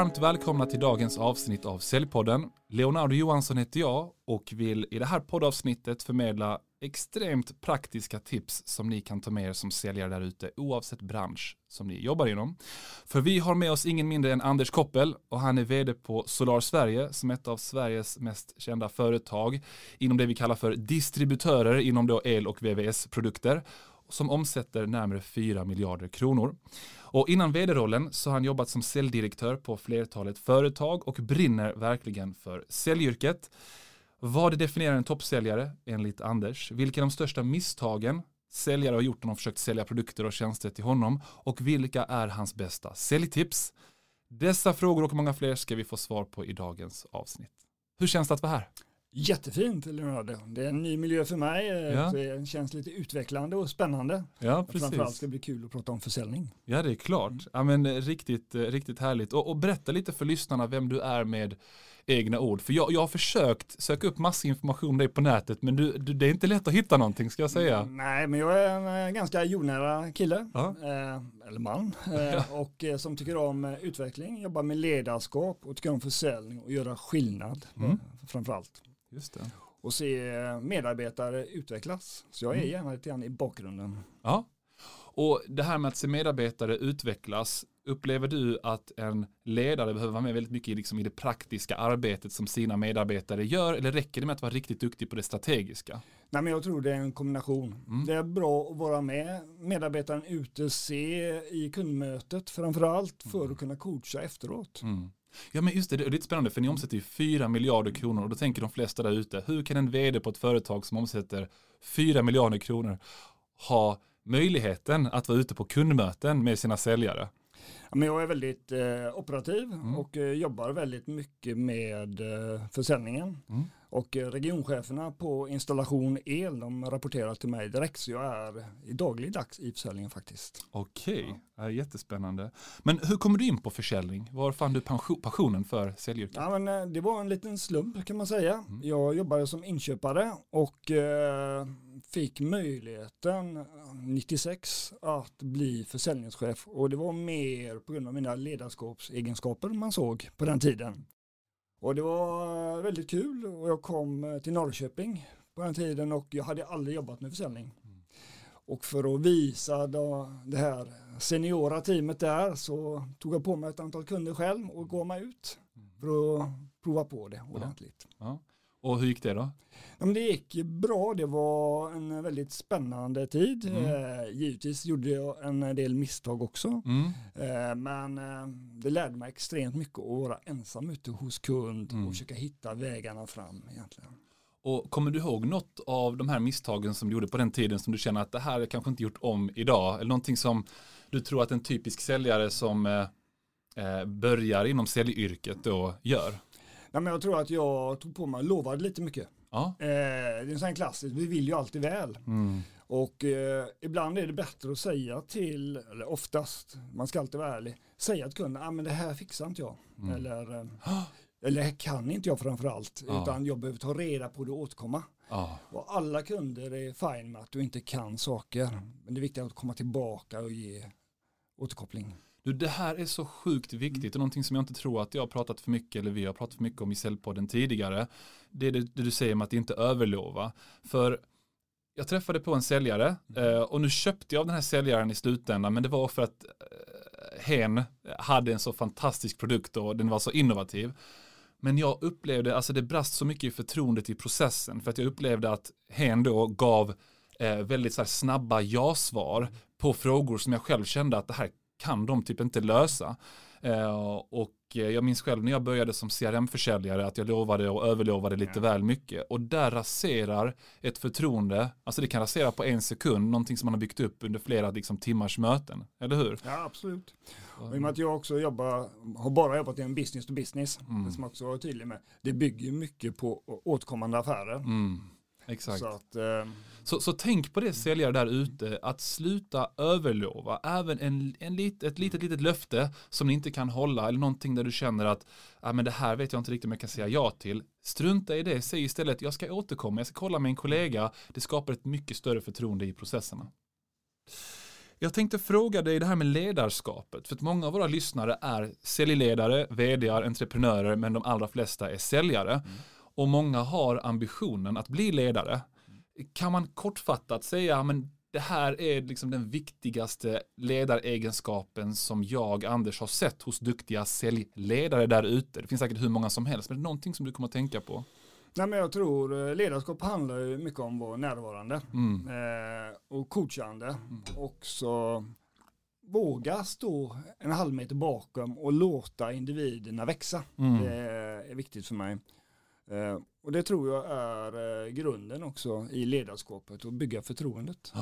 varmt välkomna till dagens avsnitt av Säljpodden. Leonardo Johansson heter jag och vill i det här poddavsnittet förmedla extremt praktiska tips som ni kan ta med er som säljare där ute oavsett bransch som ni jobbar inom. För vi har med oss ingen mindre än Anders Koppel och han är vd på Solar Sverige som är ett av Sveriges mest kända företag inom det vi kallar för distributörer inom då el och VVS-produkter som omsätter närmare 4 miljarder kronor. Och innan vd-rollen så har han jobbat som säljdirektör på flertalet företag och brinner verkligen för säljyrket. Vad definierar en toppsäljare enligt Anders? Vilka är de största misstagen säljare har gjort när de försökt sälja produkter och tjänster till honom? Och vilka är hans bästa säljtips? Dessa frågor och många fler ska vi få svar på i dagens avsnitt. Hur känns det att vara här? Jättefint Leonardo. Det är en ny miljö för mig. Ja. Det känns lite utvecklande och spännande. Ja, precis. Framförallt ska det bli kul att prata om försäljning. Ja, det är klart. Ja, men eh, riktigt, eh, riktigt härligt. Och, och berätta lite för lyssnarna vem du är med egna ord. För jag, jag har försökt söka upp massa information om dig på nätet men du, du, det är inte lätt att hitta någonting ska jag säga. Mm, nej, men jag är en eh, ganska jordnära kille, ja. eh, eller man, eh, och eh, som tycker om utveckling, jobbar med ledarskap och tycker om försäljning och göra skillnad mm. framförallt. Just det. Och se medarbetare utvecklas. Så jag är mm. gärna lite grann i bakgrunden. Ja, och det här med att se medarbetare utvecklas, upplever du att en ledare behöver vara med väldigt mycket liksom i det praktiska arbetet som sina medarbetare gör eller räcker det med att vara riktigt duktig på det strategiska? Nej, men jag tror det är en kombination. Mm. Det är bra att vara med medarbetaren ute, se i kundmötet framförallt för mm. att kunna coacha efteråt. Mm. Ja men just det, det är lite spännande för ni omsätter ju 4 miljarder kronor och då tänker de flesta där ute, hur kan en vd på ett företag som omsätter 4 miljarder kronor ha möjligheten att vara ute på kundmöten med sina säljare? men jag är väldigt eh, operativ mm. och eh, jobbar väldigt mycket med eh, försäljningen. Mm. Och eh, regioncheferna på installation el, de rapporterar till mig direkt så jag är i dagligdags i försäljningen faktiskt. Okej, ja. jättespännande. Men hur kommer du in på försäljning? Var fann du passionen för säljyrket? Ja, men, eh, det var en liten slump kan man säga. Mm. Jag jobbade som inköpare och eh, fick möjligheten 96 att bli försäljningschef och det var mer på grund av mina ledarskapsegenskaper man såg på den tiden. Och det var väldigt kul och jag kom till Norrköping på den tiden och jag hade aldrig jobbat med försäljning. Och för att visa då det här seniora teamet där så tog jag på mig ett antal kunder själv och gav mig ut för att prova på det ordentligt. Ja. Ja. Och hur gick det då? Ja, det gick bra, det var en väldigt spännande tid. Mm. Eh, givetvis gjorde jag en del misstag också. Mm. Eh, men eh, det lärde mig extremt mycket att vara ensam ute hos kund mm. och försöka hitta vägarna fram egentligen. Och kommer du ihåg något av de här misstagen som du gjorde på den tiden som du känner att det här jag kanske inte gjort om idag? Eller någonting som du tror att en typisk säljare som eh börjar inom säljyrket då gör? Nej, men jag tror att jag tog på mig lovade lite mycket. Ja. Eh, det är en sån klassisk, vi vill ju alltid väl. Mm. Och eh, ibland är det bättre att säga till, eller oftast, man ska alltid vara ärlig, säga till kunden, ah, men det här fixar inte jag. Mm. Eller, eh, eller kan inte jag framförallt, ja. utan jag behöver ta reda på det och återkomma. Ja. Och alla kunder är fine med att du inte kan saker. Men det är viktigt att komma tillbaka och ge återkoppling. Du, det här är så sjukt viktigt och någonting som jag inte tror att jag har pratat för mycket eller vi har pratat för mycket om i Säljpodden tidigare. Det är det, det du säger om att inte överlova. För jag träffade på en säljare eh, och nu köpte jag av den här säljaren i slutändan men det var för att eh, hen hade en så fantastisk produkt och den var så innovativ. Men jag upplevde, alltså det brast så mycket i förtroendet i processen för att jag upplevde att hen då gav eh, väldigt så snabba ja-svar på frågor som jag själv kände att det här kan de typ inte lösa. Eh, och jag minns själv när jag började som CRM-försäljare att jag lovade och överlovade lite ja. väl mycket. Och där raserar ett förtroende, alltså det kan rasera på en sekund, någonting som man har byggt upp under flera liksom, timmars möten. Eller hur? Ja, absolut. Och I och med att jag också jobbar, har bara jobbat i en business to business, mm. som jag också var tydlig med, det bygger mycket på återkommande affärer. Mm. Exakt. Så, att, eh, så, så, tänk på det säljare där ute, att sluta överlova, även en, en lit, ett litet, litet löfte som ni inte kan hålla eller någonting där du känner att ah, men det här vet jag inte riktigt om jag kan säga ja till. Strunta i det, säg istället jag ska återkomma, jag ska kolla med en kollega, det skapar ett mycket större förtroende i processerna. Jag tänkte fråga dig det här med ledarskapet, för att många av våra lyssnare är säljledare, vd, entreprenörer, men de allra flesta är säljare. Mm. Och många har ambitionen att bli ledare. Kan man kortfattat säga, men det här är liksom den viktigaste ledaregenskapen som jag, Anders, har sett hos duktiga säljledare där ute. Det finns säkert hur många som helst, men det är någonting som du kommer att tänka på. Nej, men jag tror eh, ledarskap handlar ju mycket om att vara närvarande mm. eh, och coachande. Mm. Också våga stå en halv meter bakom och låta individerna växa. Mm. Det är viktigt för mig. Eh, och det tror jag är eh, grunden också i ledarskapet och bygga förtroendet.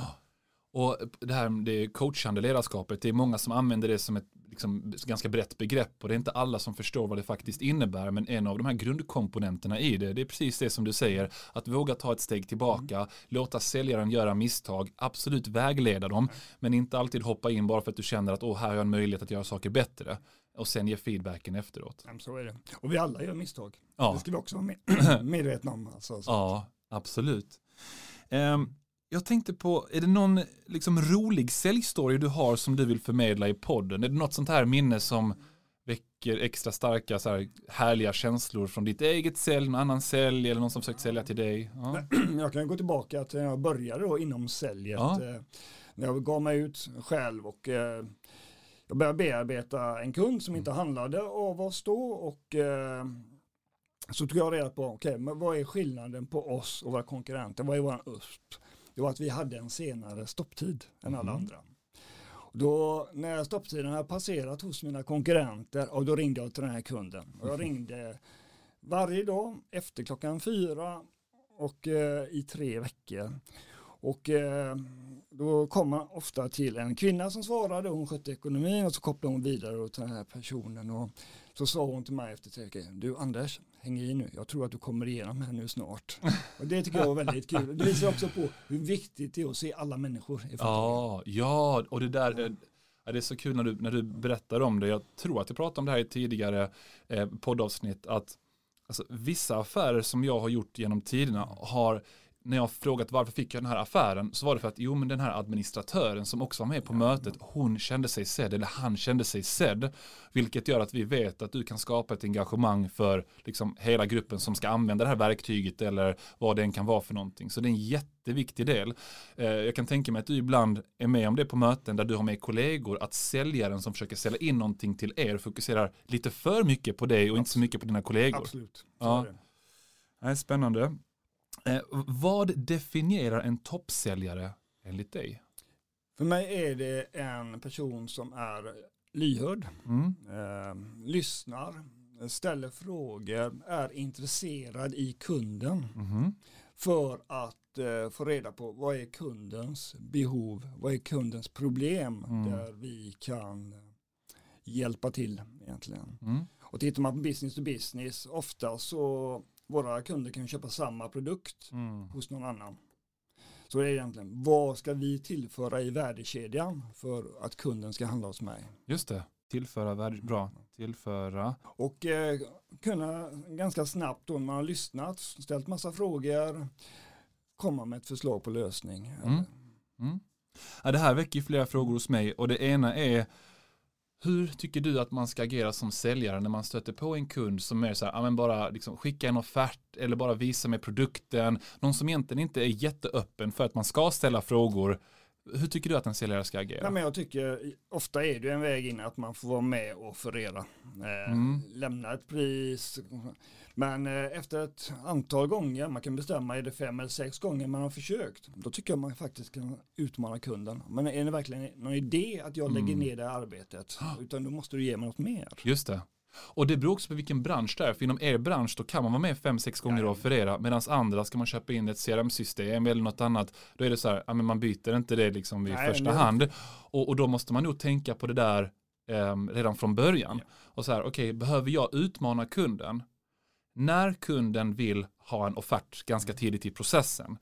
Och det här det coachande ledarskapet, det är många som använder det som ett liksom, ganska brett begrepp och det är inte alla som förstår vad det faktiskt innebär. Men en av de här grundkomponenterna i det, det är precis det som du säger, att våga ta ett steg tillbaka, mm. låta säljaren göra misstag, absolut vägleda dem, men inte alltid hoppa in bara för att du känner att åh, här har jag en möjlighet att göra saker bättre och sen ge feedbacken efteråt. Så är det. Och vi alla gör misstag. Ja. Det ska vi också vara med, medvetna om. Alltså, ja, absolut. Um, jag tänkte på, är det någon liksom rolig säljstory du har som du vill förmedla i podden? Är det något sånt här minne som väcker extra starka så här, härliga känslor från ditt eget sälj, någon annan sälj eller någon som försökt sälja till dig? Ja. Jag kan gå tillbaka till när jag började då inom säljet. Ja. Eh, när jag gav mig ut själv och eh, jag började bearbeta en kund som inte handlade av oss då och eh, så tog jag reda på, okej, okay, men vad är skillnaden på oss och våra konkurrenter? Vad är vår USP? Det var att vi hade en senare stopptid än alla mm. andra. Då, när stopptiden hade passerat hos mina konkurrenter, och då ringde jag till den här kunden. Och jag ringde varje dag efter klockan fyra och eh, i tre veckor. Och eh, då kom man ofta till en kvinna som svarade, hon skötte ekonomin och så kopplade hon vidare till den här personen. Och så sa hon till mig efter tre du Anders, häng i nu, jag tror att du kommer igenom här nu snart. Och det tycker jag var väldigt kul. Det visar också på hur viktigt det är att se alla människor. I ja, ja, och det där, eh, är, det är så kul när du, när du berättar om det. Jag tror att jag pratade om det här i tidigare eh, poddavsnitt, att alltså, vissa affärer som jag har gjort genom tiderna har när jag frågat varför fick jag den här affären så var det för att jo men den här administratören som också var med på mötet hon kände sig sedd eller han kände sig sedd vilket gör att vi vet att du kan skapa ett engagemang för liksom hela gruppen som ska använda det här verktyget eller vad det än kan vara för någonting så det är en jätteviktig del eh, jag kan tänka mig att du ibland är med om det på möten där du har med kollegor att säljaren som försöker sälja in någonting till er fokuserar lite för mycket på dig och Absolut. inte så mycket på dina kollegor Absolut. Ja. Det är spännande. Eh, vad definierar en toppsäljare enligt dig? För mig är det en person som är lyhörd, mm. eh, lyssnar, ställer frågor, är intresserad i kunden mm. för att eh, få reda på vad är kundens behov, vad är kundens problem mm. där vi kan hjälpa till egentligen. Mm. Och tittar man på business to business, ofta så våra kunder kan köpa samma produkt mm. hos någon annan. Så det är egentligen, vad ska vi tillföra i värdekedjan för att kunden ska handla hos mig? Just det, tillföra värde, bra, tillföra. Och eh, kunna ganska snabbt då när man har lyssnat, ställt massa frågor, komma med ett förslag på lösning. Mm. Mm. Ja, det här väcker flera frågor hos mig och det ena är hur tycker du att man ska agera som säljare när man stöter på en kund som är så här, ja men bara liksom skicka en offert eller bara visa med produkten, någon som egentligen inte är jätteöppen för att man ska ställa frågor. Hur tycker du att en säljare ska agera? Ja, men jag tycker ofta är det en väg in att man får vara med och förera. Eh, mm. Lämna ett pris, men eh, efter ett antal gånger, man kan bestämma är det fem eller sex gånger man har försökt, då tycker jag man faktiskt kan utmana kunden. Men är det verkligen någon idé att jag lägger mm. ner det arbetet? Utan då måste du ge mig något mer. Just det. Och det beror också på vilken bransch det är. För inom er bransch då kan man vara med fem, sex gånger och offerera. Medan andra ska man köpa in ett CRM-system eller något annat. Då är det så här, ja, men man byter inte det liksom vid Nej, första hand. Och, och, då måste man nog tänka på det där eh, redan från början. Ja. Och så här, okej, okay, behöver jag utmana kunden? när kunden vill ha en offert ganska tidigt i processen.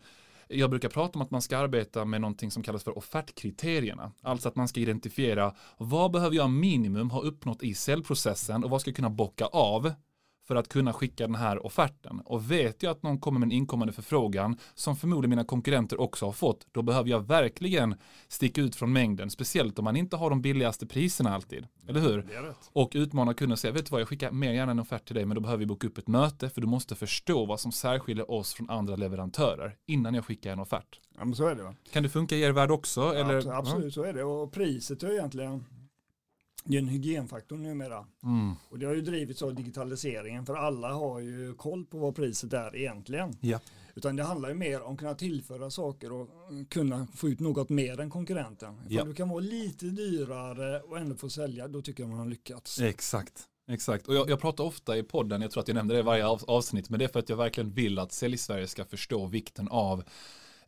Jag brukar prata om att man ska arbeta med någonting som kallas för offertkriterierna. Alltså att man ska identifiera vad behöver jag minimum ha uppnått i säljprocessen och vad ska jag kunna bocka av för att kunna skicka den här offerten. Och vet jag att någon kommer med en inkommande förfrågan som förmodligen mina konkurrenter också har fått, då behöver jag verkligen sticka ut från mängden, speciellt om man inte har de billigaste priserna alltid. Eller hur? Och utmana kunden och säga, vet du vad, jag skickar mer gärna en offert till dig, men då behöver vi boka upp ett möte, för du måste förstå vad som särskiljer oss från andra leverantörer innan jag skickar en offert. Ja, men så är det va? Kan det funka i er värld också? Ja, eller? absolut, så är det. Och priset är egentligen det är en hygienfaktor numera. Mm. Och det har ju drivits av digitaliseringen för alla har ju koll på vad priset är egentligen. Ja. Utan det handlar ju mer om att kunna tillföra saker och kunna få ut något mer än konkurrenten. Ifall Ja. du kan vara lite dyrare och ändå få sälja, då tycker jag man har lyckats. Exakt. Exakt, och jag, jag pratar ofta i podden, jag tror att jag nämnde det i varje av, avsnitt, men det är för att jag verkligen vill att Sälj-Sverige ska förstå vikten av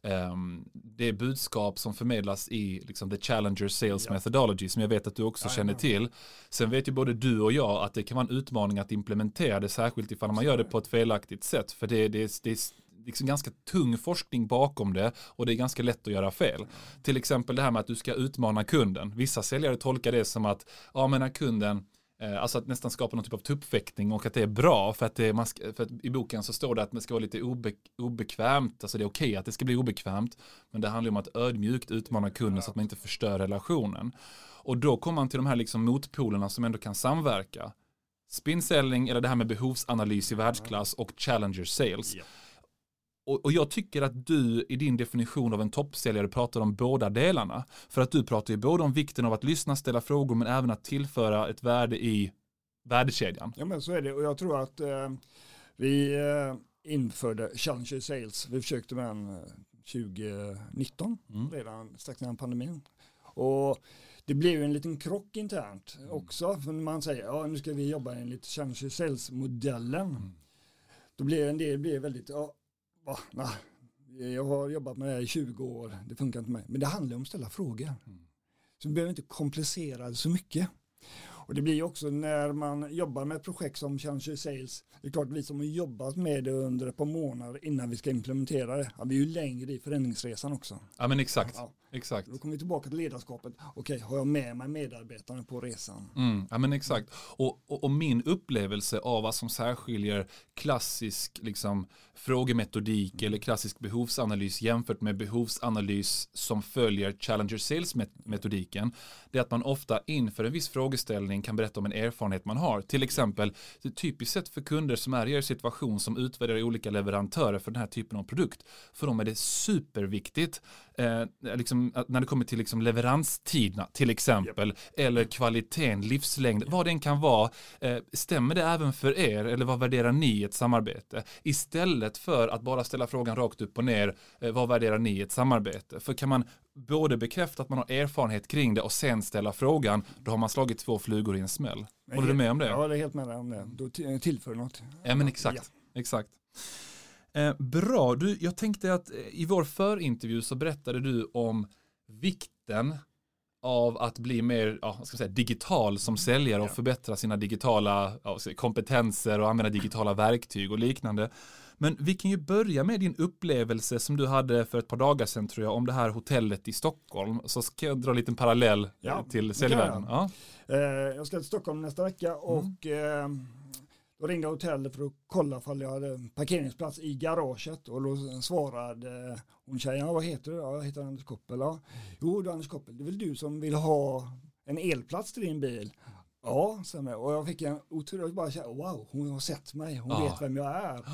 ehm, det budskap som förmedlas i liksom, the Challenger Sales Ja. Methodology som jag vet att du också känner Jajamän. till. Sen vet ju både du och jag att det kan vara en utmaning att implementera det, särskilt ifall man gör det på ett felaktigt sätt, för det, det, det är liksom ganska tung forskning bakom det och det är ganska lätt att göra fel. Till exempel det här med att du ska utmana kunden. Vissa säljare tolkar det som att, ja men när kunden Eh, alltså att nästan skapa någon typ av tuppfäktning och att det är bra för att, det, man för att i boken så står det att det ska vara lite obe, obekvämt, alltså det är okej att det ska bli obekvämt, men det handlar om att ödmjukt utmana kunden så att man inte förstör relationen. Och då kommer man till de här liksom motpolerna som ändå kan samverka. Spinselling eller det här med behovsanalys i världsklass och challenger sales. Yeah. Och, och jag tycker att du i din definition av en toppsäljare pratar om båda delarna. För att du pratar ju både om vikten av att lyssna, ställa frågor, men även att tillföra ett värde i värdekedjan. Ja men så är det och jag tror att eh, vi eh, införde Challenger Sales. Vi försökte med den eh, 2019 Mm. redan strax innan pandemin. Och det blev en liten krock internt Mm. också. För när man säger ja nu ska vi jobba enligt Challenger Sales-modellen. Mm. Då blir en del blir väldigt, ja, va, nej. Jag har jobbat med det här i 20 år, det funkar inte med mig. Men det handlar om att ställa frågor. Mm. Så vi behöver inte komplicera det så mycket. Och det blir också när man jobbar med ett projekt som Challenger Sales, det är klart vi som har jobbat med det under ett par månader innan vi ska implementera det, ja, vi är ju längre i förändringsresan också. Ja men exakt, Ja, exakt. då kommer vi tillbaka till ledarskapet. Okej, har jag med mig medarbetarna på resan? Mm, ja men exakt. Och, och, och min upplevelse av vad som särskiljer klassisk liksom, frågemetodik eller klassisk behovsanalys jämfört med behovsanalys som följer Challenger Sales-metodiken det är att man ofta inför en viss frågeställning kan berätta om en erfarenhet man har. Till exempel, typiskt sett för kunder som är i er situation som utvärderar olika leverantörer för den här typen av produkt. För dem är det superviktigt eh, liksom, att när det kommer till liksom leveranstiderna till exempel eller kvaliteten, livslängd, vad den kan vara. Eh, stämmer det även för er eller vad värderar ni i ett samarbete? Istället för att bara ställa frågan rakt upp och ner, eh, vad värderar ni i ett samarbete? För kan man både bekräfta att man har erfarenhet kring det och sen ställa frågan, då har man slagit två flugor i en smäll. Håller du med om det? Ja, det är helt med om det. Då tillför något. Ja men exakt, exakt. Eh, bra, du, jag tänkte att eh, i vår förintervju så berättade du om vikten av att bli mer ja, ska säga, digital som säljare och förbättra sina digitala ja, kompetenser och använda digitala verktyg och liknande. Men vi kan ju börja med din upplevelse som du hade för ett par dagar sedan tror jag om det här hotellet i Stockholm. Så ska jag dra en liten parallell eh, Ja, till säljvärlden. jag. Ja. Jag ska till Stockholm nästa vecka och eh, då ringde jag hotellet för att kolla ifall jag hade parkeringsplats i garaget och då svarade hon tjejen, "Ja, vad heter du? Ja, jag heter Anders Koppel. Ja. Jo, du Anders Koppel, det är väl du som vill ha en elplats till din bil? Ja, sa jag. och jag fick en otroligt bara känna, wow, hon har sett mig, hon Ja. vet vem jag är.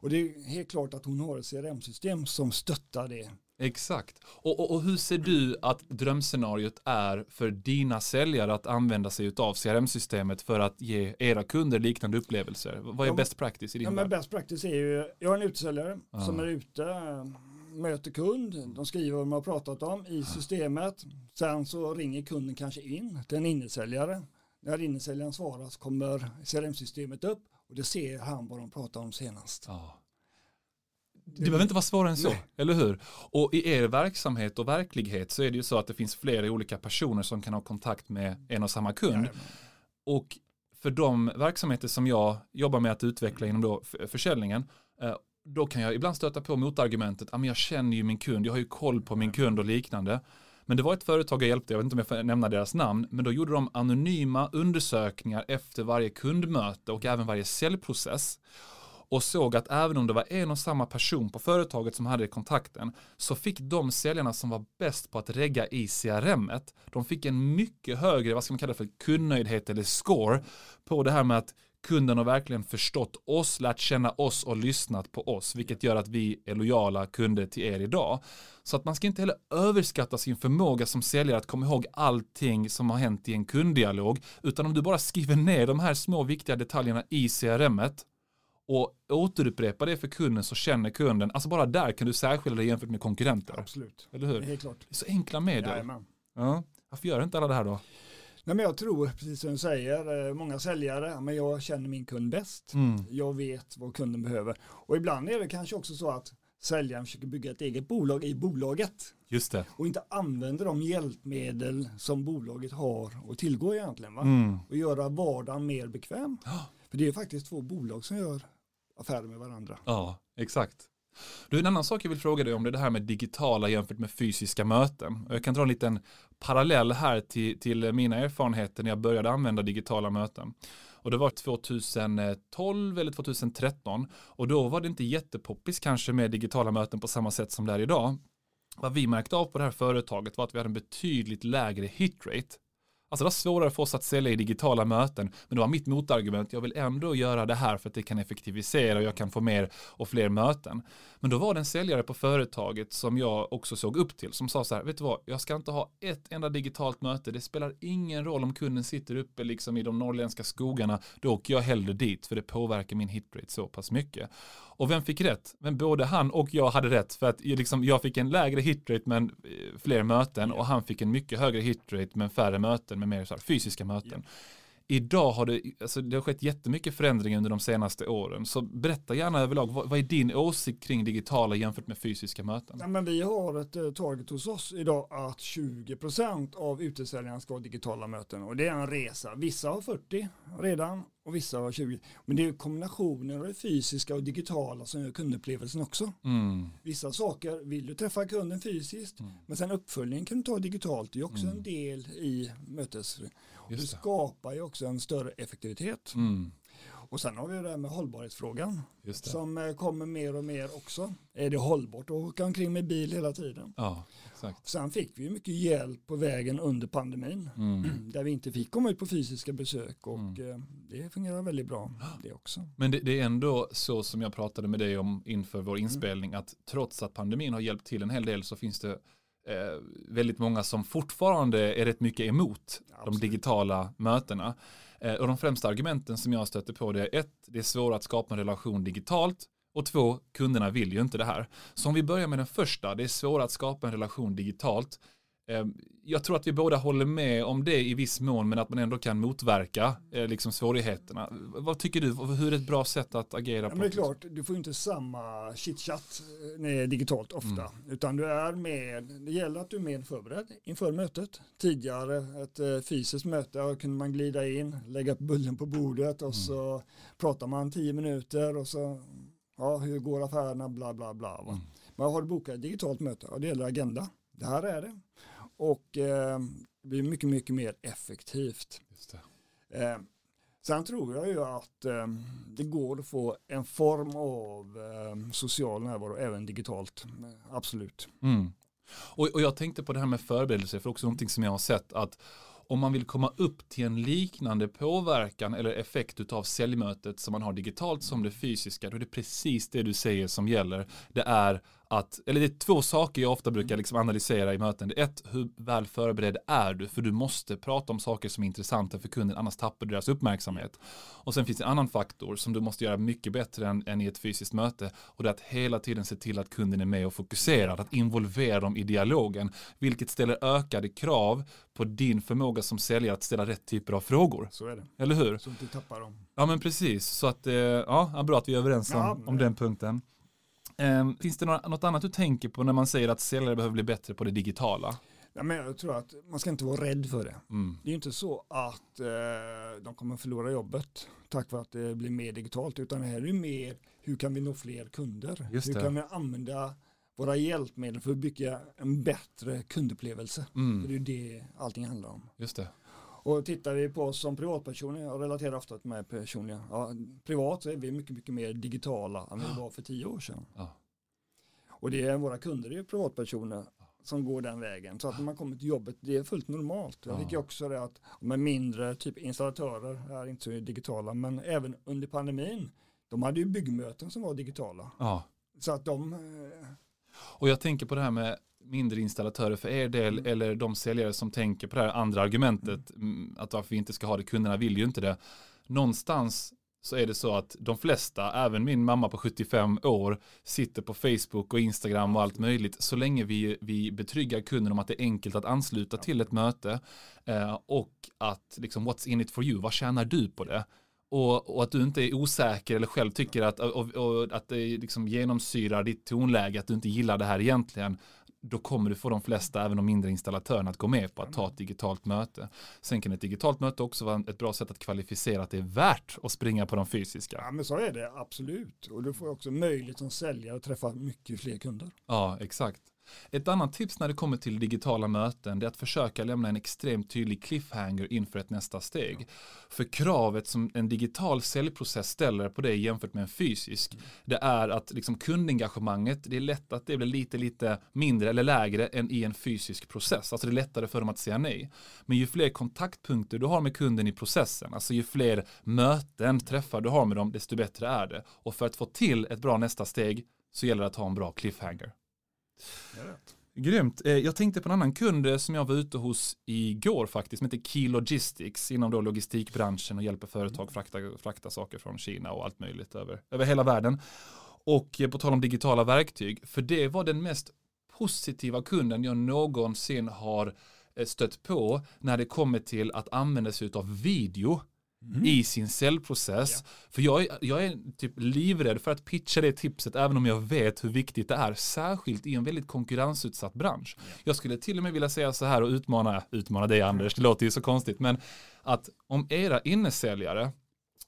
Och det är helt klart att hon har ett CRM-system som stöttar det. Exakt. Och, och, och hur ser du att drömscenariot är för dina säljare att använda sig av CRM-systemet för att ge era kunder liknande upplevelser? Vad är Ja, best practice i din Ja, värld? best practice är ju, jag har en utesäljare Ja. som är ute, möter kund, de skriver vad de har pratat om i systemet. Sen så ringer kunden kanske in till en innesäljare. När innesäljaren svarar så kommer CRM-systemet upp och det ser han vad de pratar om senast. Ja. Det behöver inte vara svårare än så, Nej. eller hur? Och i er verksamhet och verklighet så är det ju så att det finns flera olika personer som kan ha kontakt med en och samma kund. Jajamän. Och för de verksamheter som jag jobbar med att utveckla inom då försäljningen, eh, då kan jag ibland stöta på motargumentet, "Ja, men jag känner ju min kund, jag har ju koll på min kund och liknande. Men det var ett företag jag hjälpte, jag vet inte om jag får nämna deras namn, men då gjorde de anonyma undersökningar efter varje kundmöte och även varje säljprocess och såg att även om det var en och samma person på företaget som hade kontakten så fick de säljarna som var bäst på att regga i CRM-et de fick en mycket högre, vad ska man kalla det för, kundnöjdhet eller score på det här med att kunden har verkligen förstått oss, lärt känna oss och lyssnat på oss, vilket gör att vi är lojala kunder till er idag. Så att man ska inte heller överskatta sin förmåga som säljare att komma ihåg allting som har hänt i en kunddialog, utan om du bara skriver ner de här små viktiga detaljerna i CRMet och återupprepa det för kunden så känner kunden, alltså bara där kan du särskilja dig jämfört med konkurrenter. Absolut. Eller hur? Helt klart. Det är så enkla medel. Jajamän. Ja. Varför gör inte alla det här då? Nej, men jag tror, precis som du säger, eh, många säljare, men jag känner min kund bäst. Mm. Jag vet vad kunden behöver. Och ibland är det kanske också så att säljaren försöker bygga ett eget bolag i bolaget Just det. och inte använder de hjälpmedel som bolaget har att tillgå egentligen. Va? Mm. Och göra vardagen mer bekväm. För det är faktiskt två bolag som gör affärer med varandra. Ja, exakt. Du, en annan sak jag vill fråga dig om det är det här med digitala jämfört med fysiska möten. Jag kan dra en liten parallell här till, till mina erfarenheter när jag började använda digitala möten. Och det var 2012 eller 2013 och då var det inte jättepoppis kanske med digitala möten på samma sätt som det är idag. Vad vi märkte av på det här företaget var att vi hade en betydligt lägre hitrate. Alltså det var svårare för oss att sälja i digitala möten, men det var mitt motargument. Jag vill ändå göra det här för att det kan effektivisera och jag kan få mer och fler möten. Men då var det en säljare på företaget som jag också såg upp till som sa så här, vet du vad, jag ska inte ha ett enda digitalt möte. Det spelar ingen roll om kunden sitter uppe liksom i de norrländska skogarna. Då åker jag hellre dit för det påverkar min hitrate så pass mycket. Och vem fick rätt? Men både han och jag hade rätt för att liksom, jag fick en lägre hitrate men eh, fler möten och han fick en mycket högre hitrate men färre möten med mer så här, fysiska möten. Idag har det, alltså det har skett jättemycket förändringar under de senaste åren. Så berätta gärna överlag, vad, vad är din åsikt kring digitala jämfört med fysiska möten? Ja, men vi har ett eh, target hos oss idag att 20% av utesäljarna ska ha digitala möten och det är en resa. Vissa har 40 redan och vissa har 20. Men det är kombinationen av det fysiska och digitala som gör kundupplevelsen också. Mm. Vissa saker vill du träffa kunden fysiskt Mm. men sen uppföljningen kan du ta digitalt. Det är också Mm. en del i mötes. Just det. skapar ju också en större effektivitet. Mm. Och sen har vi det här med hållbarhetsfrågan som eh, kommer mer och mer också. Är det hållbart att åka omkring med bil hela tiden? Ja, exakt. Sen fick vi mycket hjälp på vägen under pandemin Mm. där vi inte fick komma ut på fysiska besök och Mm. eh, det fungerar väldigt bra det också. Men det, det är ändå så som jag pratade med dig om inför vår inspelning att trots att pandemin har hjälpt till en hel del så finns det eh, väldigt många som fortfarande är rätt mycket emot de Absolut. digitala mötena. Eh, och de främsta argumenten som jag stöter på det är ett, det är svårt att skapa en relation digitalt och två, kunderna vill ju inte det här. Så om vi börjar med den första, det är svårt att skapa en relation digitalt. Eh, Jag tror att vi båda håller med om det i viss mån, men att man ändå kan motverka eh, liksom svårigheterna. Vad tycker du? Hur är ett bra sätt att agera Ja, på? men det är klart, du får inte samma chitchat eh, digitalt ofta, Mm. utan du är med, det gäller att du är mer förberedd inför mötet. Tidigare, ett eh, fysiskt möte, kunde man glida in, lägga bullen på bordet och Mm. så pratar man tio minuter och så, ja, hur går affärerna, bla bla bla. Mm. Men har bokat ett digitalt möte, ja, det gäller agenda. Det här är det. Och eh, det blir mycket, mycket mer effektivt. Eh, sen tror jag ju att eh, det går att få en form av eh, social närvaro även digitalt. Absolut. Mm. Och, och jag tänkte på det här med förberedelse, för också någonting som jag har sett att om man vill komma upp till en liknande påverkan eller effekt utav säljmötet som man har digitalt som det fysiska, då är det precis det du säger som gäller. Det är att, eller det är två saker jag ofta brukar liksom analysera i möten. Det är ett, hur väl förberedd är du? För du måste prata om saker som är intressanta för kunden, annars tappar du deras uppmärksamhet. Och sen finns det en annan faktor som du måste göra mycket bättre än, än i ett fysiskt möte. Och det är att hela tiden se till att kunden är med och fokuserad, att involvera dem i dialogen, vilket ställer ökade krav på din förmåga som säljare att ställa rätt typer av frågor. Så är det. Eller hur? Så att du tappar dem. Ja men precis, så att eh, ja, bra att vi är överens om, Ja, om den punkten. Eh, finns det något annat du tänker på när man säger att säljare behöver bli bättre på det digitala? Ja, men jag tror att man ska inte vara rädd för det. Mm. Det är inte så att eh, de kommer förlora jobbet tack vare att det blir mer digitalt utan det här är ju mer hur kan vi nå fler kunder? Just hur det. kan vi använda våra hjälpmedel för att bygga en bättre kundupplevelse. Mm. Det är det allting handlar om. Just det. Och tittar vi på oss som privatpersoner, jag relaterar ofta till mig personligen, ja, privat så är vi mycket, mycket mer digitala än vi var för tio år sedan. Ja. Och det är våra kunder, det är privatpersoner som går den vägen. Så att när man kommer till jobbet, det är fullt normalt. Jag Ja. tycker också det att med mindre typ installatörer är inte så digitala, men även under pandemin, de hade ju byggmöten som var digitala. Ja. Så att de, eh, Och jag tänker på det här med mindre installatörer för er del Mm. eller de säljare som tänker på det här andra argumentet mm, att varför vi inte ska ha det, kunderna vill ju inte det. Någonstans så är det så att de flesta, även min mamma på 75 år, sitter på Facebook och Instagram och allt möjligt så länge vi, vi betryggar kunden om att det är enkelt att ansluta till ett möte eh, och att liksom what's in it for you, vad tjänar du på det? Och, och att du inte är osäker eller själv tycker att, och, och att det liksom genomsyrar ditt tonläge, att du inte gillar det här egentligen, då kommer du få de flesta, även de mindre installatörerna, att gå med på att ta ett digitalt möte. Sen kan ett digitalt möte också vara ett bra sätt att kvalificera att det är värt att springa på de fysiska. ja men så är det absolut. Och du får också möjlighet som säljare att träffa mycket fler kunder. Ja, exakt. Ett annat tips när det kommer till digitala möten är att försöka lämna en extremt tydlig cliffhanger inför ett nästa steg. För kravet som en digital säljprocess ställer på dig jämfört med en fysisk det är att liksom kundengagemanget det är lätt att det blir lite lite mindre eller lägre än i en fysisk process. Alltså det är lättare för dem att säga nej. Men ju fler kontaktpunkter du har med kunden i processen, alltså ju fler möten, träffar du har med dem, desto bättre är det. Och för att få till ett bra nästa steg så gäller det att ha en bra cliffhanger. Grymt. Eh, Jag tänkte på en annan kund eh, som jag var ute hos igår faktiskt, som heter Key Logistics inom då logistikbranschen och hjälper företag frakta, frakta saker från Kina och allt möjligt över, över hela världen. Och eh, på tal om digitala verktyg, för det var den mest positiva kunden jag någonsin har stött på när det kommer till att använda sig av video i sin säljprocess. För jag, är- jag är typ livrädd för att pitcha det tipset även om jag vet hur viktigt det är, särskilt i en väldigt konkurrensutsatt bransch. Jag skulle till och med vilja säga så här och utmana, utmana dig Anders, det låter ju så konstigt, men att om era innesäljare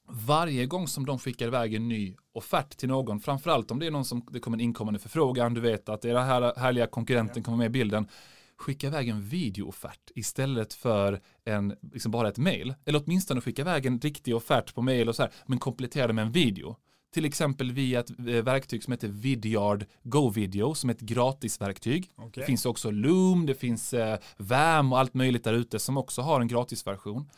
varje gång som de skickar iväg en ny offert till någon, framförallt om det är någon som det kommer en inkommande förfrågan, du vet att era här, härliga konkurrenten kommer med i bilden, skicka iväg en videooffert istället för en, liksom bara ett mail. Eller åtminstone skicka iväg en riktig offert på mail och så här, men komplettera det med en video. Till exempel via ett eh, verktyg som heter Vidyard Go Video som är ett gratisverktyg. Okej. Det finns också Loom, det finns eh, VAM och allt möjligt där ute som också har en gratisversion.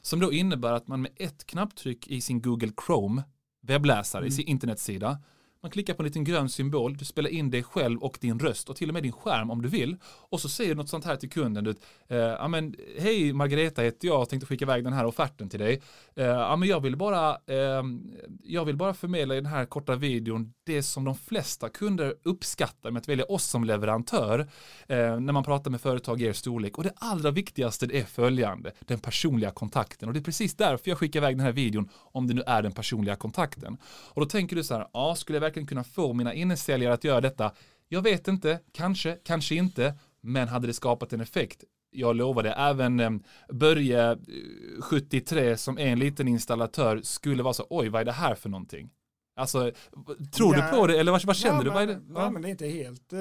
Som då innebär att man med ett knapptryck i sin Google Chrome webbläsare, i sin internetsida, man klickar på en liten grön symbol, du spelar in dig själv och din röst och till och med din skärm om du vill. Och så säger du något sånt här till kunden. Du, eh, ja, men, Hej Margareta heter jag och tänkte skicka iväg den här offerten till dig. Eh, ja, men jag, vill bara, eh, jag vill bara förmedla i den här korta videon det som de flesta kunder uppskattar med att välja oss som leverantör eh, när man pratar med företag i er storlek. Och det allra viktigaste är följande, den personliga kontakten. Och det är precis därför jag skickar iväg den här videon om det nu är den personliga kontakten. Och då tänker du så här, ja, skulle jag verkligen kunna få mina innesäljare att göra detta? Jag vet inte, kanske, kanske inte, men hade det skapat en effekt? Jag lovade även ehm, Börje, eh, 73, som är en liten installatör, skulle vara så, oj, vad är det här för någonting? Alltså, tror Ja. du på det, eller vad, vad känner ja, du? Men, Vad det? ja. men det är inte helt eh,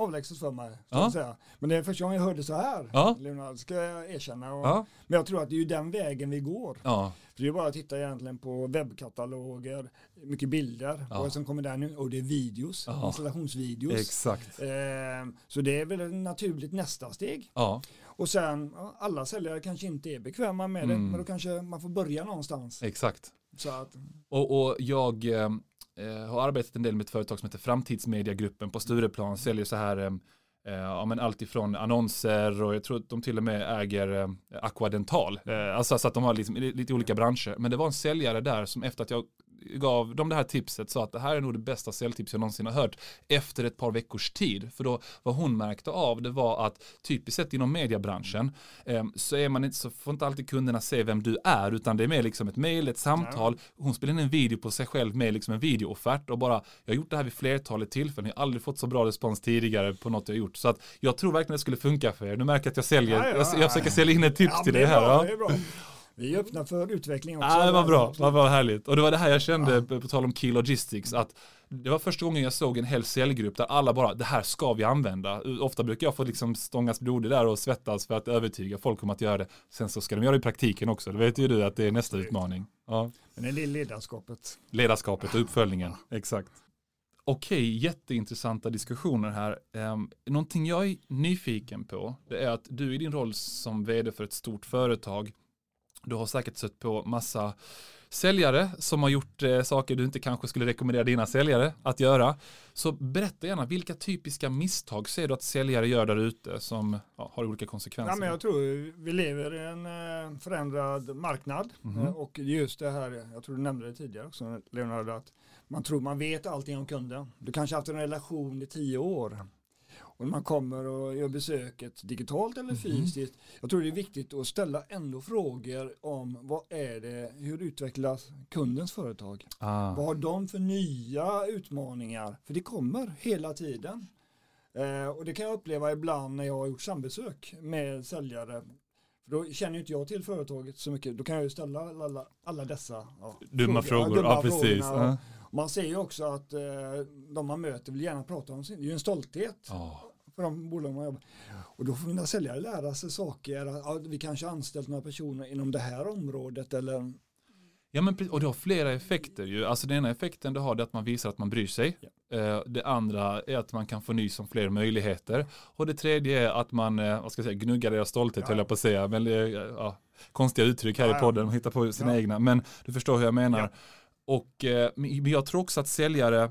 avlägset för mig. Ja. Säga. Men det är första gången jag hörde så här, Ja. Leonard, ska jag erkänna. Och, Ja. Men jag tror att det är ju den vägen vi går. Ja, För det är bara att titta egentligen på webbkataloger, mycket bilder, Ja. vad som kommer där nu, och det är videos, Ja. installationsvideos. exakt. Eh, så det är väl ett naturligt nästa steg. Ja, Och sen, ja, alla säljare kanske inte är bekväma med det, Mm. men då kanske man får börja någonstans. exakt. Så att, Och, och jag eh, eh har arbetat en del med ett företag som heter Framtidsmediagruppen på Stureplan, säljer så här eh, eh, ja, men allt ifrån annonser och jag tror att de till och med äger eh, Aquadental. Eh, alltså så att de har liksom, lite olika branscher. Men det var en säljare där som efter att jag gav dem det här tipset sa att det här är nog det bästa säljtips jag någonsin har hört efter ett par veckors tid. För då vad hon märkte av det var att typiskt sett inom mediebranschen eh, så, är man inte, så får inte alltid kunderna se vem du är utan det är mer liksom ett mail, ett samtal. Hon spelar in en video på sig själv med liksom en videooffert och bara jag har gjort det här vid flertalet tillfällen. Jag har aldrig fått så bra respons tidigare på något jag gjort. Så att jag tror verkligen det skulle funka för er. Nu märker jag att jag säljer, Ja, ja, jag, jag ja. försöker sälja in ett tips ja, till dig det här. Ja. Vi är öppna för utveckling också. Ja, det var bra, det var härligt. Och det var det här jag kände, ja. på tal om Key Logistics, att det var första gången jag såg en hel säljgrupp där alla bara, det här ska vi använda. Ofta brukar jag få liksom stångas blodig där och svettas för att övertyga folk om att göra det. Sen så ska de göra det i praktiken också, det vet ju du att det är nästa utmaning. Ja. Men det är ledarskapet. Ledarskapet och uppföljningen, exakt. Okej, jätteintressanta diskussioner här. Um, någonting jag är nyfiken på, det är att du i din roll som vd för ett stort företag, du har säkert sett på massa säljare som har gjort eh, saker du inte kanske skulle rekommendera dina säljare att göra. Så berätta gärna, vilka typiska misstag ser du att säljare gör där ute som ja, har olika konsekvenser? Ja, men jag tror vi lever i en eh, förändrad marknad mm -hmm. och just det här, jag tror du nämnde det tidigare också Leonardo, att man tror man vet allting om kunden. Du kanske haft en relation i tio år och man kommer och gör besöket digitalt eller mhm. fysiskt. Mm. Jag tror det är viktigt att ställa ändå frågor om vad är det, hur utvecklas kundens företag? Ah. Vad har de för nya utmaningar? För det kommer hela tiden. Eh, och det kan jag uppleva ibland när jag har gjort sambesök med säljare. För då känner inte jag till företaget så mycket. Då kan jag ju ställa alla, alla dessa ja, dumma frågor. frågor. Ja, precis. Ja. Man ser ju också att eh, de man möter vill gärna prata om sin, det är ju en stolthet. Oh. För de bolag man jobbar. Och då får mina säljare lära sig saker, ja, vi kanske anställt några personer inom det här området eller Ja men och det har flera effekter ju. Alltså den ena effekten det har det att man visar att man bryr sig. Ja. Eh, det andra är att man kan få nys om fler möjligheter. Och det tredje är att man, eh, vad ska jag säga, gnuggar deras stolthet ja. höll jag på att säga. Men, ja, konstiga uttryck här ja, i podden, man hittar på sina egna. Men du förstår hur jag menar. Och eh, men jag tror också att säljare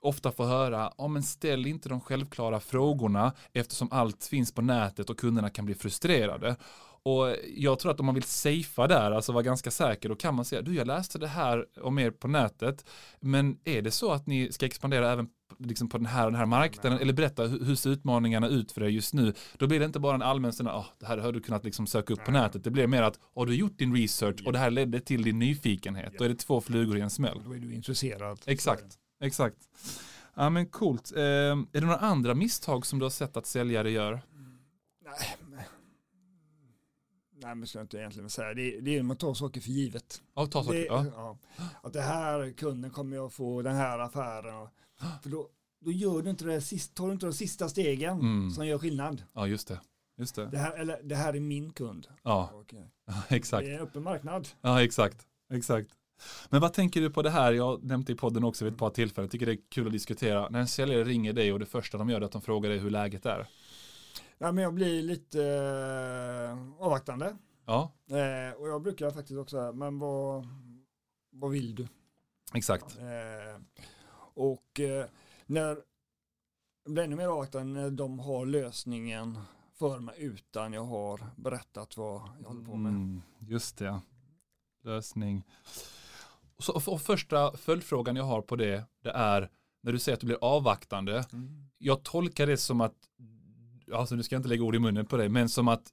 ofta får höra, ja men ställ inte de självklara frågorna eftersom allt finns på nätet och kunderna kan bli frustrerade. Och jag tror att om man vill safea där, alltså vara ganska säker, då kan man säga, du jag läste det här om er på nätet, men är det så att ni ska expandera även liksom på den här och den här marknaden, eller berätta hur ser utmaningarna ut för er just nu, då blir det inte bara en allmän sån oh, det här har du kunnat liksom söka upp på nätet, det blir mer att, har du gjort din research och det här ledde till din nyfikenhet, då är det två flugor i en smäll. Då är du intresserad. Exakt, exakt. Ja men coolt. Eh, är det några andra misstag som du har sett att säljare gör? Nej, nej men ska jag inte egentligen säga. Det, det är man tar saker för givet. Ja, ta saker. Det, ja. ja. Att det här kunden kommer jag få, den här affären. För då, då gör du inte det sista, tar du inte de sista stegen mm. som gör skillnad. Ja, just det. Just det. Det, här, eller, det här är min kund. Ja, okay. ja exakt. Det är en öppen marknad. Ja, exakt. Exakt. Men vad tänker du på det här? Jag nämnt i podden också vid ett par tillfällen. Jag tycker det är kul att diskutera. När en säljare ringer dig och det första de gör är att de frågar dig hur läget är. Ja, men jag blir lite eh, avvaktande. Ja. Eh, och jag brukar faktiskt också, men vad, vad vill du? Exakt. Eh, och eh, när jag blir ännu mer avvaktande när de har lösningen för mig utan jag har berättat vad jag håller på med. Mm, just det. Lösning. Så, och första följdfrågan jag har på det, det är när du säger att du blir avvaktande. Mm. Jag tolkar det som att, alltså nu ska jag inte lägga ord i munnen på dig, men som att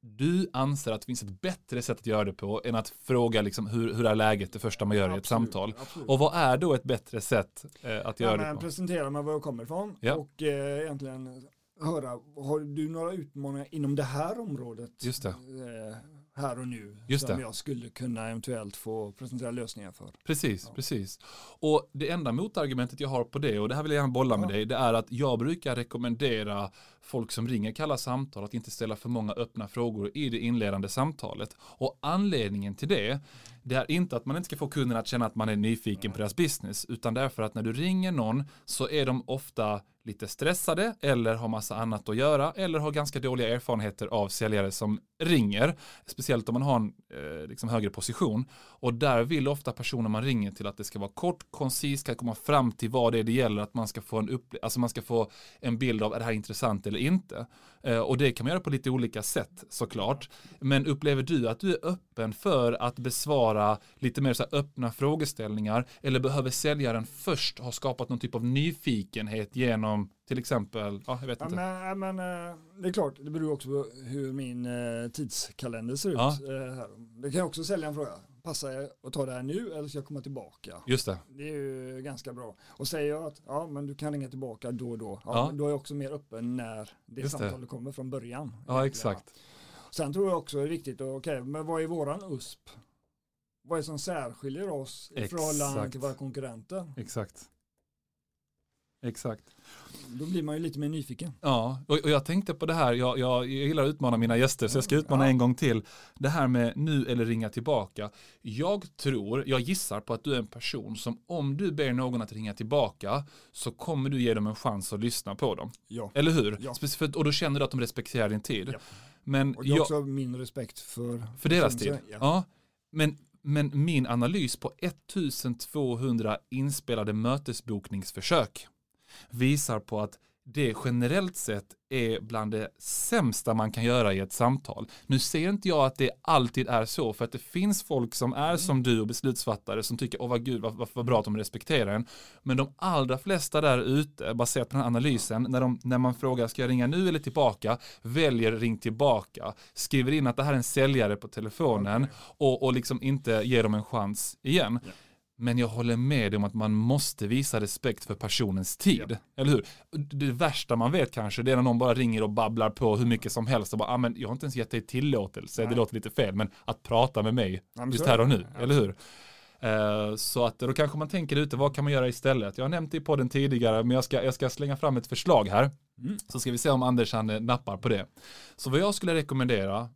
du anser att det finns ett bättre sätt att göra det på än att fråga liksom hur, hur är läget det första man gör ja, i ett samtal. Absolut. Och vad är då ett bättre sätt eh, att göra ja, det på? Presentera mig var jag kommer ifrån ja. och eh, egentligen höra, har du några utmaningar inom det här området? Just det. Eh, här och nu Just som det. jag skulle kunna eventuellt få presentera lösningar för. Precis, ja. precis. Och det enda motargumentet jag har på det, och det här vill jag gärna bolla med ja. dig, det är att jag brukar rekommendera folk som ringer kalla samtal att inte ställa för många öppna frågor i det inledande samtalet. Och anledningen till det, det är inte att man inte ska få kunden att känna att man är nyfiken på deras business, utan därför att när du ringer någon så är de ofta lite stressade eller har massa annat att göra eller har ganska dåliga erfarenheter av säljare som ringer, speciellt om man har en eh, liksom högre position. Och där vill ofta personer man ringer till att det ska vara kort, koncist, ska komma fram till vad det är det gäller, att man ska få en, upple- alltså man ska få en bild av är det här intressant eller inte. Eh, och det kan man göra på lite olika sätt såklart. Men upplever du att du är öppen för att besvara lite mer så öppna frågeställningar eller behöver säljaren först ha skapat någon typ av nyfikenhet genom till exempel, ja, jag vet inte. Ja, men, men, eh, det är klart, det beror också på hur min eh, tidskalender ser ut. Ja. Det kan också sälja en fråga passar jag att ta det här nu eller ska jag komma tillbaka? Just det. Det är ju ganska bra. Och säger jag att ja, men du kan ringa tillbaka då och då, ja, ja. då är jag också mer öppen när det Just samtalet det. kommer från början. Ja, exakt. Sen tror jag också det är viktigt, okej, okay, men vad är våran USP? Vad är det som särskiljer oss i förhållande till våra konkurrenter? Exakt. Exakt. Då blir man ju lite mer nyfiken. Ja, och, och jag tänkte på det här, jag, jag, jag gillar att utmana mina gäster så jag ska utmana ja. en gång till. Det här med nu eller ringa tillbaka. Jag tror, jag gissar på att du är en person som om du ber någon att ringa tillbaka så kommer du ge dem en chans att lyssna på dem. Ja. Eller hur? Ja. Specifikt, och då känner du att de respekterar din tid. Ja. Men och det är jag, också min respekt för, för deras tid. Ja. ja. Men men min analys på 1200 inspelade mötesbokningsförsök visar på att det generellt sett är bland det sämsta man kan göra i ett samtal. Nu ser inte jag att det alltid är så, för att det finns folk som är som du och beslutsfattare som tycker, åh vad gud, vad, vad bra att de respekterar en. Men de allra flesta där ute, baserat på den här analysen, när, de, när man frågar, ska jag ringa nu eller tillbaka, väljer ring tillbaka, skriver in att det här är en säljare på telefonen och, och liksom inte ger dem en chans igen. Men jag håller med om att man måste visa respekt för personens tid. Ja. Eller hur? Det värsta man vet kanske det är när någon bara ringer och babblar på hur mycket som helst och bara, ah, men jag har inte ens gett dig tillåtelse, Nej. det låter lite fel, men att prata med mig just här och nu, ja. eller hur? Uh, så att då kanske man tänker ute, vad kan man göra istället? Jag har nämnt det i podden tidigare, men jag ska, jag ska slänga fram ett förslag här. Mm. Så ska vi se om Anders han eh, nappar på det. Så vad jag skulle rekommendera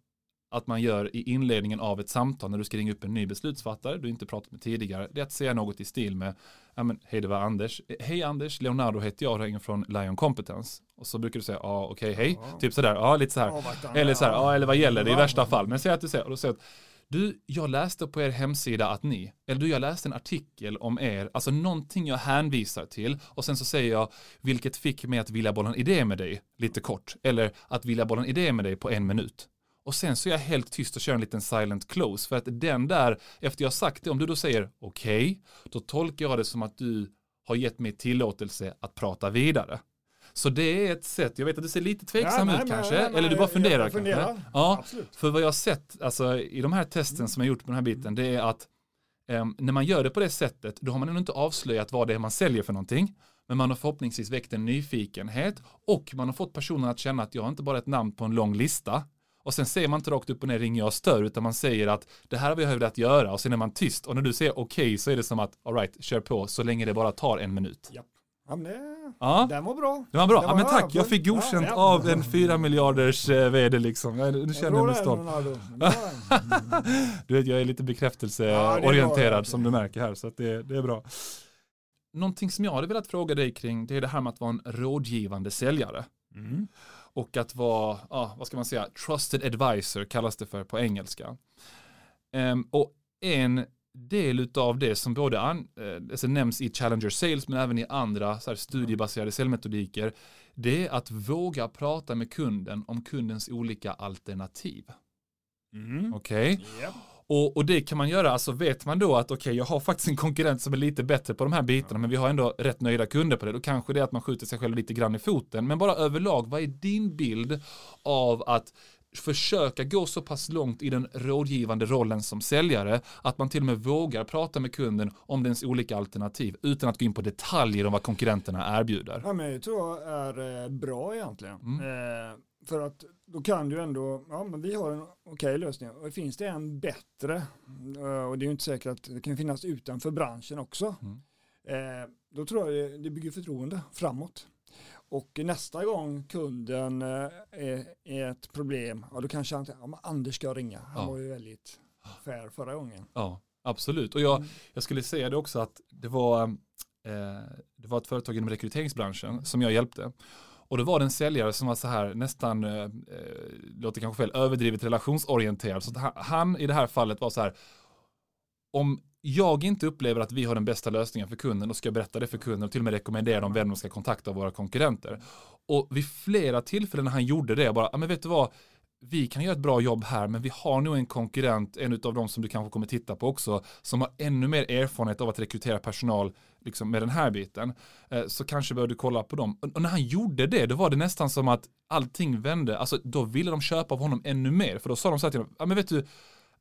att man gör i inledningen av ett samtal när du ska ringa upp en ny beslutsfattare du inte pratat med tidigare, det är att säga något i stil med ja, men, hej det var Anders, hej Anders, Leonardo heter jag och ringer från Lion Competence. Och så brukar du säga ja okej okay, hej, ja. typ sådär, ja lite så här, eller så här, ja eller vad gäller det i värsta fall, men säg att du säger, och då säger att du, jag läste på er hemsida att ni, eller du, jag läste en artikel om er, alltså någonting jag hänvisar till och sen så säger jag, vilket fick mig att vilja bolla en idé med dig, lite kort, eller att vilja bolla en idé med dig på en minut. Och sen så är jag helt tyst och kör en liten silent close. För att den där, efter jag sagt det, om du då säger okej, okay, då tolkar jag det som att du har gett mig tillåtelse att prata vidare. Så det är ett sätt, jag vet att du ser lite tveksam ja, ut nej, kanske, nej, nej, eller du bara funderar, jag funderar. kanske. Ja, Absolut. för vad jag har sett, alltså i de här testen som jag gjort på den här biten, det är att um, när man gör det på det sättet, då har man ännu inte avslöjat vad det är man säljer för någonting, men man har förhoppningsvis väckt en nyfikenhet och man har fått personen att känna att jag har inte bara ett namn på en lång lista, och sen säger man inte rakt upp och ner ringer jag stör utan man säger att det här har vi velat göra och sen är man tyst och när du säger okej okay, så är det som att alright kör på så länge det bara tar en minut. Japp. Ja, men det, ja. Den var bra. Det var bra. Den ja, men tack, jag fick godkänt ja, av en fyra miljarders eh, vd liksom. Jag, nu känner jag mig stolt. du vet, jag är lite bekräftelseorienterad ja, som du märker här, så att det, det är bra. Någonting som jag hade velat fråga dig kring, det är det här med att vara en rådgivande säljare. Mm och att vara, ja, vad ska man säga, trusted advisor kallas det för på engelska. Um, och en del av det som både an, eh, alltså nämns i Challenger Sales men även i andra så här, studiebaserade säljmetodiker det är att våga prata med kunden om kundens olika alternativ. Mm. Okej? Okay? Yep. Och, och, det kan man göra, alltså vet man då att okej, okay, jag har faktiskt en konkurrent som är lite bättre på de här bitarna, men vi har ändå rätt nöjda kunder på det, då kanske det är att man skjuter sig själv lite grann i foten. Men bara överlag, vad är din bild av att försöka gå så pass långt i den rådgivande rollen som säljare att man till och med vågar prata med kunden om dens olika alternativ utan att gå in på detaljer om vad konkurrenterna erbjuder. Ja, men det tror jag är eh, bra egentligen. Mm. Eh, för att då kan du ändå, ja men vi har en okej okay lösning. Och finns det en bättre, eh, och det är ju inte säkert att det kan finnas utanför branschen också. Mm. Eh, då tror jag det, det bygger förtroende framåt. Och nästa gång kunden eh, är, är ett problem, ja då kanske han ja, Anders ska ringa. Han ja. var ju väldigt fair förra gången. Ja, absolut. Och jag, mm. jag skulle säga det också att det var, eh, det var ett företag inom rekryteringsbranschen som jag hjälpte. Och då var det en säljare som var så här nästan, eh, eh låter kanske fel, överdrivet relationsorienterad. Så han i det här fallet var så här, om jag inte upplever att vi har den bästa lösningen för kunden, då ska jag berätta det för kunden och till och med rekommendera dem vem de ska kontakta av våra konkurrenter. Och vid flera tillfällen när han gjorde det, bara, men vet du vad, vi kan göra ett bra jobb här, men vi har nog en konkurrent, en av de som du kanske kommer titta på också, som har ännu mer erfarenhet av att rekrytera personal liksom, med den här biten. Eh, så kanske bör du kolla på dem. Och när han gjorde det, då var det nästan som att allting vände. Alltså, då ville de köpa av honom ännu mer, för då sa de så här till honom, ja men vet du,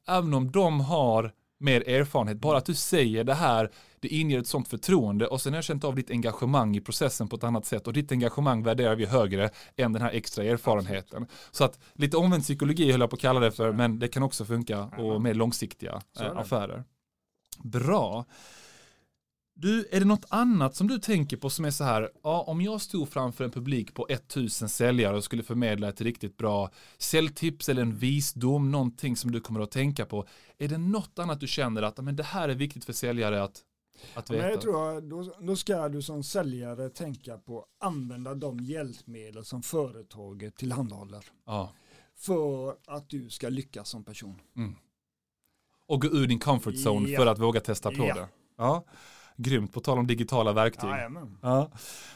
även om de har mer erfarenhet. Bara att du säger det här, det inger ett sånt förtroende och sen har jag känt av ditt engagemang i processen på ett annat sätt och ditt engagemang värderar vi högre än den här extra erfarenheten. Så att lite omvänd psykologi höll jag på att kalla det för, men det kan också funka och mer långsiktiga eh, affärer. Bra. Du, är det något annat som du tänker på som är så här, ja, om jag stod framför en publik på 1000 säljare och skulle förmedla ett riktigt bra säljtips eller en visdom, någonting som du kommer att tänka på. Är det något annat du känner att men det här är viktigt för säljare att, att Men veta? jag tror jag, då, då ska du som säljare tänka på att använda de hjälpmedel som företaget tillhandahåller Ja. för att du ska lyckas som person. Och gå ur din comfort zone Ja. för att våga testa på Ja. det. Ja. Grymt, på tal om digitala verktyg. Jajamän. Ja.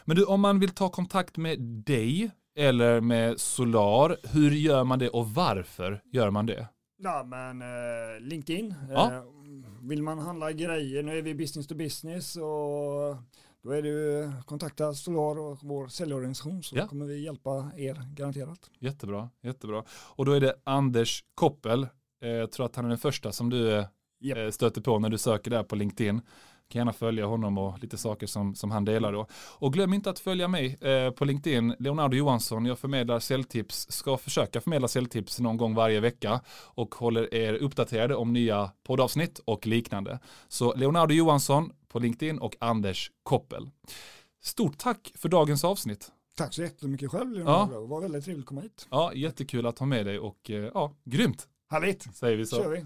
Men du, om man vill ta kontakt med dig eller med Solar, hur gör man det och varför gör man det? Ja men eh, LinkedIn, Ja. eh, vill man handla grejer, nu är vi business to business och då är det ju kontakta Solar och vår säljorganisation så Ja. kommer vi hjälpa er garanterat. Jättebra, jättebra. Och då är det Anders Koppel, eh, jag tror att han är den första som du Japp. eh, stöter på när du söker där på LinkedIn. Kan gärna följa honom och lite saker som, som han delar då. Och glöm inte att följa mig eh, på LinkedIn, Leonardo Johansson. Jag förmedlar säljtips, ska försöka förmedla säljtips någon gång varje vecka och håller er uppdaterade om nya poddavsnitt och liknande. Så Leonardo Johansson på LinkedIn och Anders Koppel. Stort tack för dagens avsnitt. Tack så jättemycket själv Leonardo, det var väldigt trevligt att komma hit. Ja, jättekul att ha med dig och eh, ja, grymt Härligt, säger vi så. kör vi.